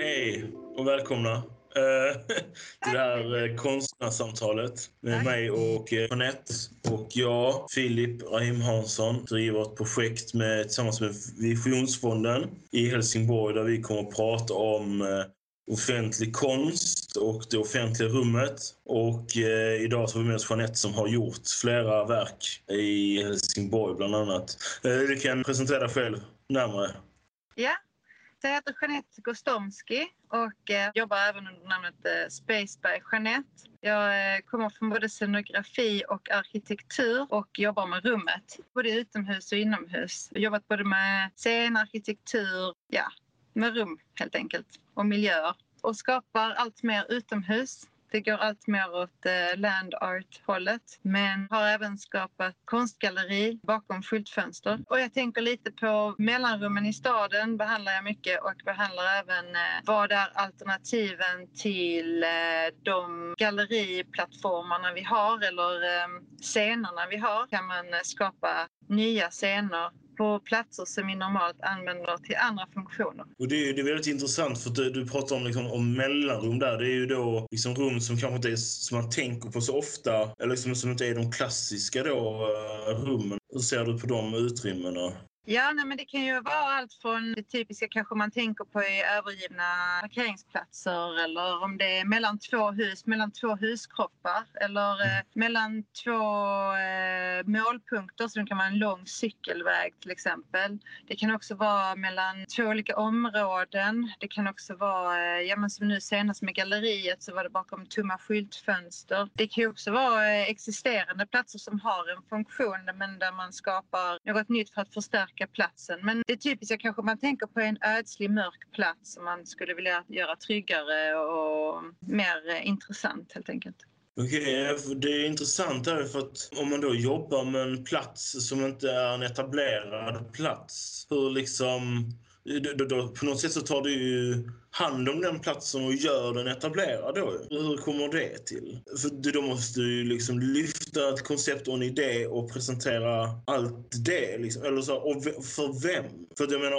Hej och välkomna eh, till det här eh, konstnärssamtalet med Tack. mig och eh, Jeanette. Och jag, Filip Rahim Hansson, driver ett projekt med, tillsammans med Visionsfonden i Helsingborg där vi kommer att prata om offentlig konst och det offentliga rummet. Och eh, idag så har vi med oss Jeanette som har gjort flera verk i Helsingborg bland annat. Eh, du kan presentera dig själv närmare. Ja, jag heter Jeanette Gostomski och eh, jobbar även under namnet eh, Space by Jeanette. Jag eh, kommer från både scenografi och arkitektur och jobbar med rummet, både utomhus och inomhus. Jag har jobbat både med scen, arkitektur, ja, med rum helt enkelt och miljöer och skapar allt mer utomhus. Det går allt mer åt eh, land art-hållet men har även skapat konstgalleri bakom skyltfönster. Och jag tänker lite på mellanrummen i staden behandlar jag mycket och behandlar även eh, vad är alternativen till eh, de galleriplattformarna vi har eller eh, scenerna vi har. Kan man eh, skapa nya scener på platser som vi normalt använder till andra funktioner. Och det är, det är väldigt intressant för att du, du pratar om, liksom, om mellanrum där. Det är ju då liksom rum som kanske inte är som man tänker på så ofta. Eller liksom, som inte är de klassiska då, eh, rummen. Hur ser du på de utrymmena? Ja, nej, men det kan ju vara allt från det typiska kanske man tänker på i övergivna parkeringsplatser eller om det är mellan två hus, mellan två huskroppar eller eh, mellan två eh, målpunkter så det kan vara en lång cykelväg till exempel. Det kan också vara mellan två olika områden. Det kan också vara, eh, ja men som nu senast med galleriet så var det bakom tomma skyltfönster. Det kan ju också vara eh, existerande platser som har en funktion men där man skapar något nytt för att förstärka platsen. Men det typiska kanske man tänker på är en ödslig mörk plats som man skulle vilja göra tryggare och mer eh, intressant helt enkelt. Okej, okay, det är intressant här för att om man då jobbar med en plats som inte är en etablerad plats, hur liksom... Då, då, då, på något sätt så tar du ju hand om den platsen och gör den etablerad då. Hur kommer det till? För då måste du ju liksom lyfta ett koncept och en idé och presentera allt det. Liksom. Eller så, och för vem? För jag menar,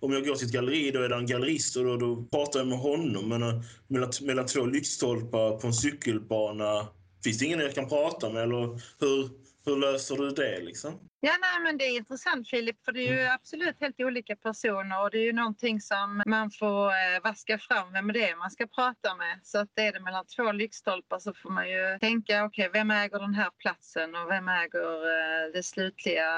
om- jag går till ett galleri då är det en gallerist och då, då pratar jag med honom. Men mellan, mellan två lyktstolpar på en cykelbana finns det ingen jag kan prata med? Eller hur, hur löser du det liksom? Ja, nej, men det är intressant Filip, för det är ju absolut helt olika personer och det är ju någonting som man får eh, vaska fram vem det är man ska prata med. Så att är det mellan två lyktstolpar så får man ju tänka, okej, vem äger den här platsen och vem äger eh, det slutliga?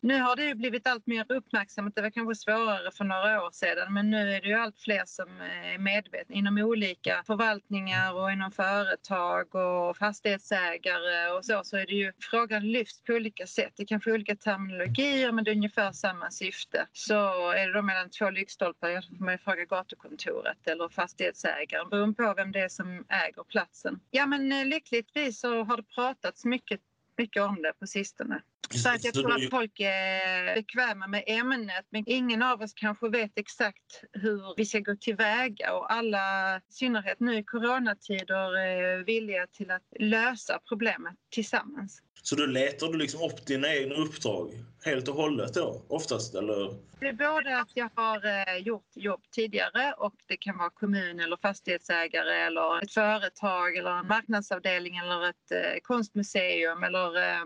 Nu har det ju blivit allt mer uppmärksammat, det var kanske svårare för några år sedan, men nu är det ju allt fler som är medvetna inom olika förvaltningar och inom företag och fastighetsägare och så, så är det ju frågan lyfts på olika sätt. Det kanske är olika terminologier men det är ungefär samma syfte. Så är det då mellan två lyktstolpar, får man ju fråga gatukontoret eller fastighetsägaren beroende på vem det är som äger platsen. Ja men eh, lyckligtvis så har det pratats mycket, mycket om det på sistone. Så att jag tror att folk är bekväma med ämnet men ingen av oss kanske vet exakt hur vi ska gå tillväga och alla, i synnerhet nu i coronatider, är villiga till att lösa problemet tillsammans. Så då letar du liksom upp dina egna uppdrag helt och hållet då, oftast? Eller? Det är både att jag har eh, gjort jobb tidigare och det kan vara kommun eller fastighetsägare eller ett företag eller en marknadsavdelning eller ett eh, konstmuseum eller eh,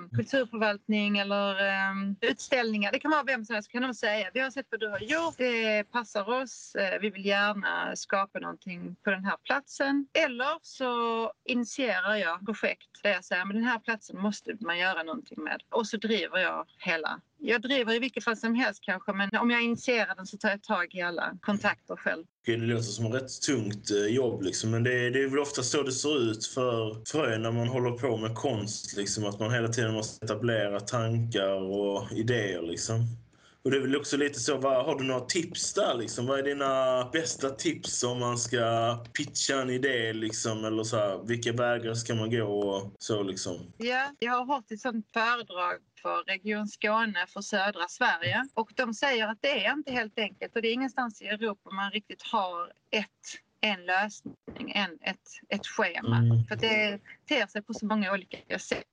kulturförvaltning eller eh, utställningar. Det kan vara vem som helst. kan de säga vi har sett vad du har gjort, det passar oss, eh, vi vill gärna skapa någonting på den här platsen. Eller så initierar jag projekt där jag säger men den här platsen måste man göra någonting med. Och så driver jag hela jag driver i vilket fall som helst kanske men om jag initierar den så tar jag tag i alla kontakter själv. Okej, Det låter som ett rätt tungt eh, jobb liksom. Men det är, det är väl ofta så det ser ut för, för när man håller på med konst. Liksom, att man hela tiden måste etablera tankar och idéer liksom. Och det är väl också lite så, vad, har du några tips där liksom? Vad är dina bästa tips om man ska pitcha en idé liksom? Eller så här, vilka vägar ska man gå och så liksom? Ja, jag har hållit ett sånt föredrag för Region Skåne för södra Sverige och de säger att det är inte helt enkelt och det är ingenstans i Europa man riktigt har ett en lösning, en, ett, ett schema. Mm. För det ter sig på så många olika sätt.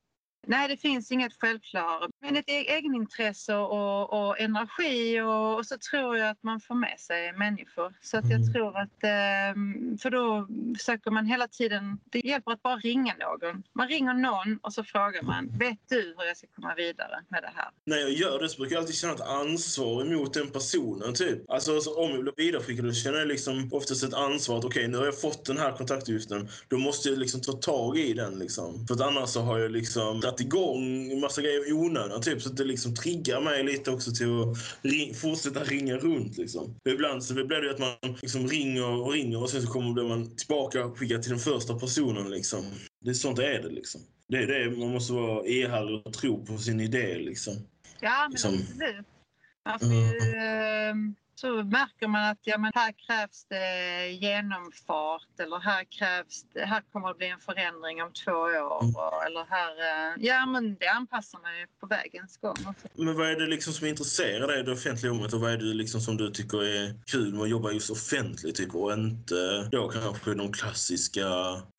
Nej, det finns inget självklart Men ett e- egenintresse och, och energi och, och, så tror jag att man får med sig människor. Så att jag mm. tror att, ehm, för då söker man hela tiden, det hjälper att bara ringa någon. Man ringer någon och så frågar man, vet du hur jag ska komma vidare med det här? När jag gör det så brukar jag alltid känna ett ansvar emot den personen typ. Alltså, alltså om jag blir vidareskickad då känner jag liksom oftast ett ansvar att okej okay, nu har jag fått den här kontaktuppgiften. Då måste jag liksom ta tag i den liksom. För att annars så har jag liksom dragit igång en massa grejer i onödan typ. Så att det liksom triggar mig lite också till att ring, fortsätta ringa runt liksom. Ibland så blir det att man liksom ringer och ringer och sen så kommer man tillbaka skickad till den första personen liksom. Det är sånt är det liksom. Det är det, man måste vara ihärdig och tro på sin idé liksom. Ja, men liksom. absolut. Man får ju, mm så märker man att ja, men här krävs det genomfart eller här krävs det, här kommer det bli en förändring om två år. Mm. Eller här, eh, ja men det anpassar man ju på vägens gång. Men vad är det liksom som intresserar dig i det offentliga rummet och vad är det liksom som du tycker är kul med att jobba just offentligt typ, och inte då kanske de klassiska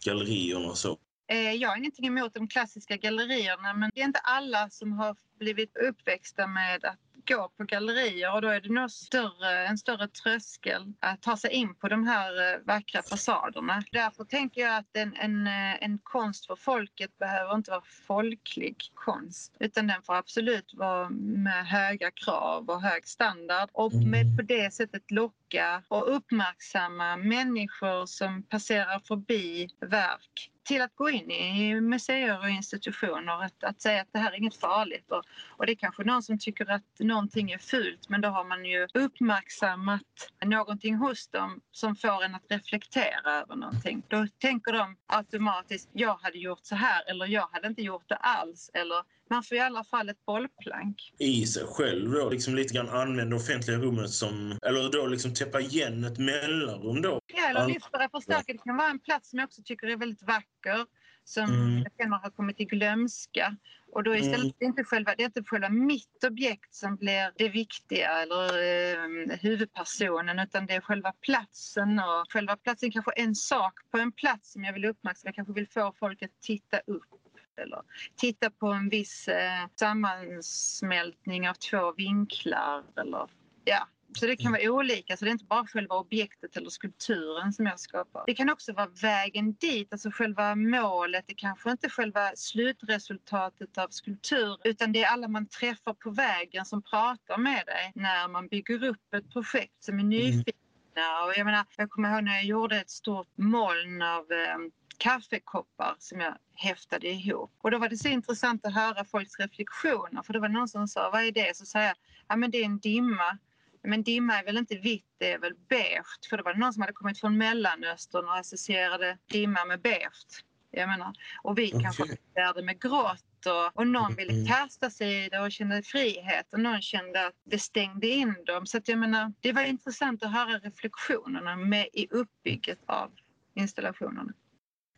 gallerierna och så? Eh, jag har ingenting emot de klassiska gallerierna men det är inte alla som har blivit uppväxta med att gå på gallerier och då är det nog större, en större tröskel att ta sig in på de här eh, vackra fasaderna. Därför tänker jag att en, en, eh, en konst för folket behöver inte vara folklig konst utan den får absolut vara med höga krav och hög standard och med mm. på det sättet locka och uppmärksamma människor som passerar förbi verk till att gå in i museer och institutioner. Att, att säga att det här är inget farligt. Och, och det är kanske någon som tycker att någonting är fult men då har man ju uppmärksammat någonting hos dem som får en att reflektera över någonting. Då tänker de automatiskt, jag hade gjort så här eller jag hade inte gjort det alls. Eller man får i alla fall ett bollplank. I sig själv då, liksom lite grann använda offentliga rummet som, eller då liksom täppa igen ett mellanrum då. Ja, eller lyfta det, förstärka. Det kan vara en plats som jag också tycker är väldigt vacker som mm. jag känner har kommit i glömska. Och då istället mm. det är inte själva, det är inte själva mitt objekt som blir det viktiga eller eh, huvudpersonen utan det är själva platsen och själva platsen kanske en sak på en plats som jag vill uppmärksamma. Jag kanske vill få folk att titta upp eller titta på en viss eh, sammansmältning av två vinklar eller ja, så det kan vara olika, så det är inte bara själva objektet eller skulpturen som jag skapar. Det kan också vara vägen dit, alltså själva målet. Det kanske inte själva slutresultatet av skulptur utan det är alla man träffar på vägen som pratar med dig när man bygger upp ett projekt som är mm. nyfikna. Och jag, menar, jag kommer ihåg när jag gjorde ett stort moln av eh, kaffekoppar som jag häftade ihop. Och då var det så intressant att höra folks reflektioner för det var någon som sa, vad är det? Så sa jag, ja men det är en dimma men dimma är väl inte vitt, det är väl beige. För det var någon som hade kommit från Mellanöstern och associerade dimma med beige. Jag menar, och vi okay. kanske associerade med grått och, och någon ville mm. kasta sig i det och kände frihet och någon kände att det stängde in dem. Så jag menar, det var intressant att höra reflektionerna med i uppbygget av installationerna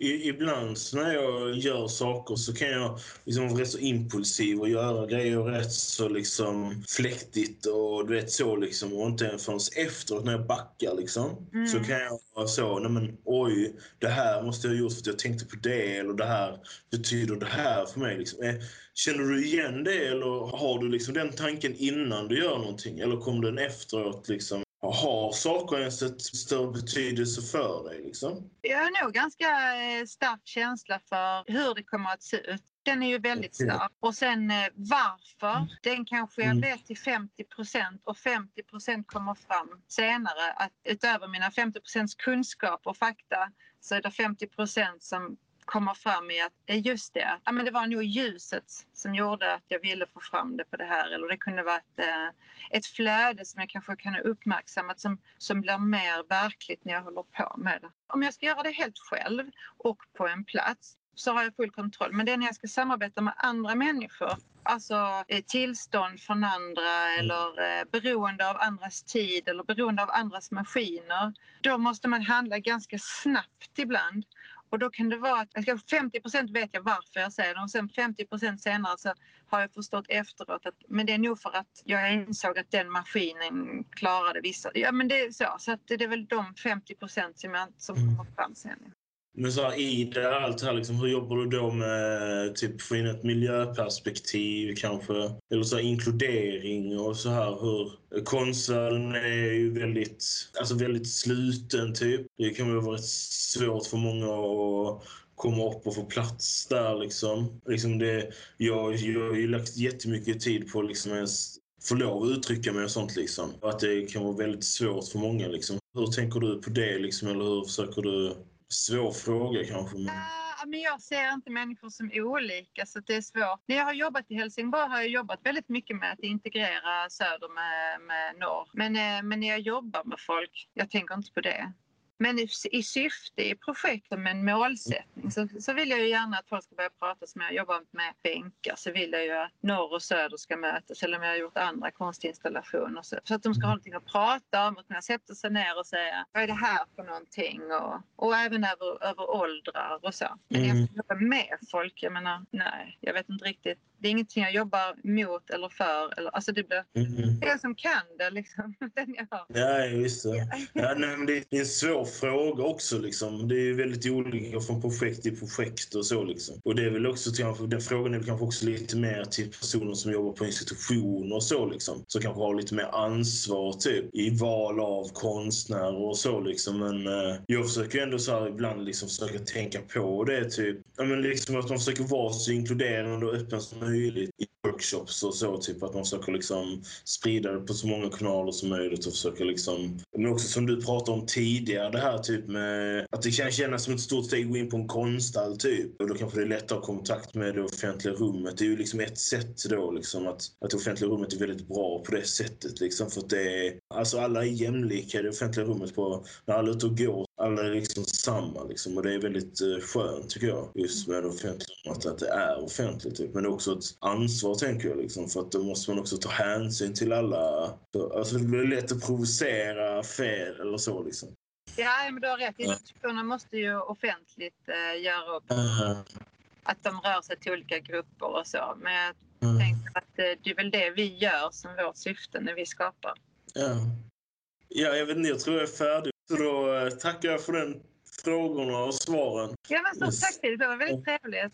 ibland när jag gör saker så kan jag liksom vara rätt så impulsiv och göra grejer rätt så liksom fläktigt och du vet så liksom och inte förrän efteråt när jag backar liksom mm. så kan jag vara så, nej men oj, det här måste jag ha gjort för att jag tänkte på det eller det här betyder det här för mig liksom. Eh, känner du igen det eller har du liksom den tanken innan du gör någonting eller kom den efteråt liksom? Har saker ens ett större betydelse för dig? Liksom? Jag har nog ganska eh, stark känsla för hur det kommer att se ut. Den är ju väldigt stark. Och sen eh, varför, den kanske jag mm. vet till 50 procent och 50 procent kommer fram senare. Att utöver mina 50 procents kunskap och fakta så är det 50 procent som kommer fram i att eh, just det, ja, men det var nog ljuset som gjorde att jag ville få fram det på det här. Eller det kunde vara ett, eh, ett flöde som jag kanske kan ha uppmärksammat som, som blir mer verkligt när jag håller på med det. Om jag ska göra det helt själv och på en plats så har jag full kontroll. Men det är när jag ska samarbeta med andra människor, alltså eh, tillstånd från andra mm. eller beroende av andras tid eller beroende av andras maskiner. Då måste man handla ganska snabbt ibland. Och då kan det vara att 50% vet jag varför jag säger det och sen 50 senare så har jag förstått efteråt att men det är nog för att jag insåg att den maskinen klarade vissa. Ja men det är så, så att det är väl de 50% som, jag, som mm. kommer fram sen. Men så här, i det allt här, liksom, hur jobbar du då med typ få in ett miljöperspektiv kanske? Eller så här, inkludering och så här hur... Konstvärlden är ju väldigt, alltså väldigt sluten typ. Det kan ju vara svårt för många att komma upp och få plats där liksom. liksom det, jag, jag har ju lagt jättemycket tid på liksom ens få lov att uttrycka mig och sånt liksom. Att det kan vara väldigt svårt för många liksom. Hur tänker du på det liksom? Eller hur försöker du Svår fråga kanske. Men... Men jag ser inte människor som olika så det är svårt. När jag har jobbat i Helsingborg har jag jobbat väldigt mycket med att integrera söder med, med norr. Men, eh, men när jag jobbar med folk, jag tänker inte på det. Men i, i syfte i projektet med en målsättning så, så vill jag ju gärna att folk ska börja prata som jag jobbar med bänkar. Så vill jag ju att norr och söder ska mötas eller om jag har gjort andra konstinstallationer så, så att de ska ha någonting att prata om och kunna sätta sig ner och säga vad är det här för någonting? Och, och även över, över åldrar och så. Men mm. jag jobbar med folk, jag menar nej, jag vet inte riktigt det är ingenting jag jobbar mot eller för. Eller, alltså det blir mm. den som kan det, liksom. Den jag har. Ja, just det. Ja, nej, det är en svår fråga också. Liksom. Det är väldigt olika från projekt till projekt och så. Liksom. Och det är väl också, den frågan är väl kanske också lite mer till personer som jobbar på institutioner och så. Liksom. Som kanske har lite mer ansvar typ, i val av konstnärer och så. Liksom. Men eh, jag försöker ändå så här, ibland liksom försöka tänka på det. Typ. Ja, men liksom att man försöker vara så inkluderande och öppen som möjligt i workshops och så. Typ att man försöker liksom sprida det på så många kanaler som möjligt och försöker liksom... Men också som du pratade om tidigare, det här typ med att det kan kännas som ett stort steg att gå in på en konsthall typ. Och då kanske det är lättare att ha kontakt med det offentliga rummet. Det är ju liksom ett sätt då liksom att, att det offentliga rummet är väldigt bra på det sättet liksom. För att det är, alltså alla är jämlika i det offentliga rummet på, när alla är ute och går alla är liksom samma liksom. Och det är väldigt eh, skönt tycker jag. Just med det offentliga att det är offentligt. Typ. Men det är också ett ansvar tänker jag liksom. För att då måste man också ta hänsyn till alla. Alltså det blir lätt att provocera fel eller så liksom. Ja, men du har rätt. Institutionerna måste ju offentligt eh, göra upp. Uh-huh. Att de rör sig till olika grupper och så. Men jag uh-huh. tänker att eh, det är väl det vi gör som vårt syfte när vi skapar. Ja. Ja, jag vet inte. Jag tror jag är färdig så då eh, tackar jag för den frågorna och svaren. Ja, men stort tack Det var väldigt trevligt.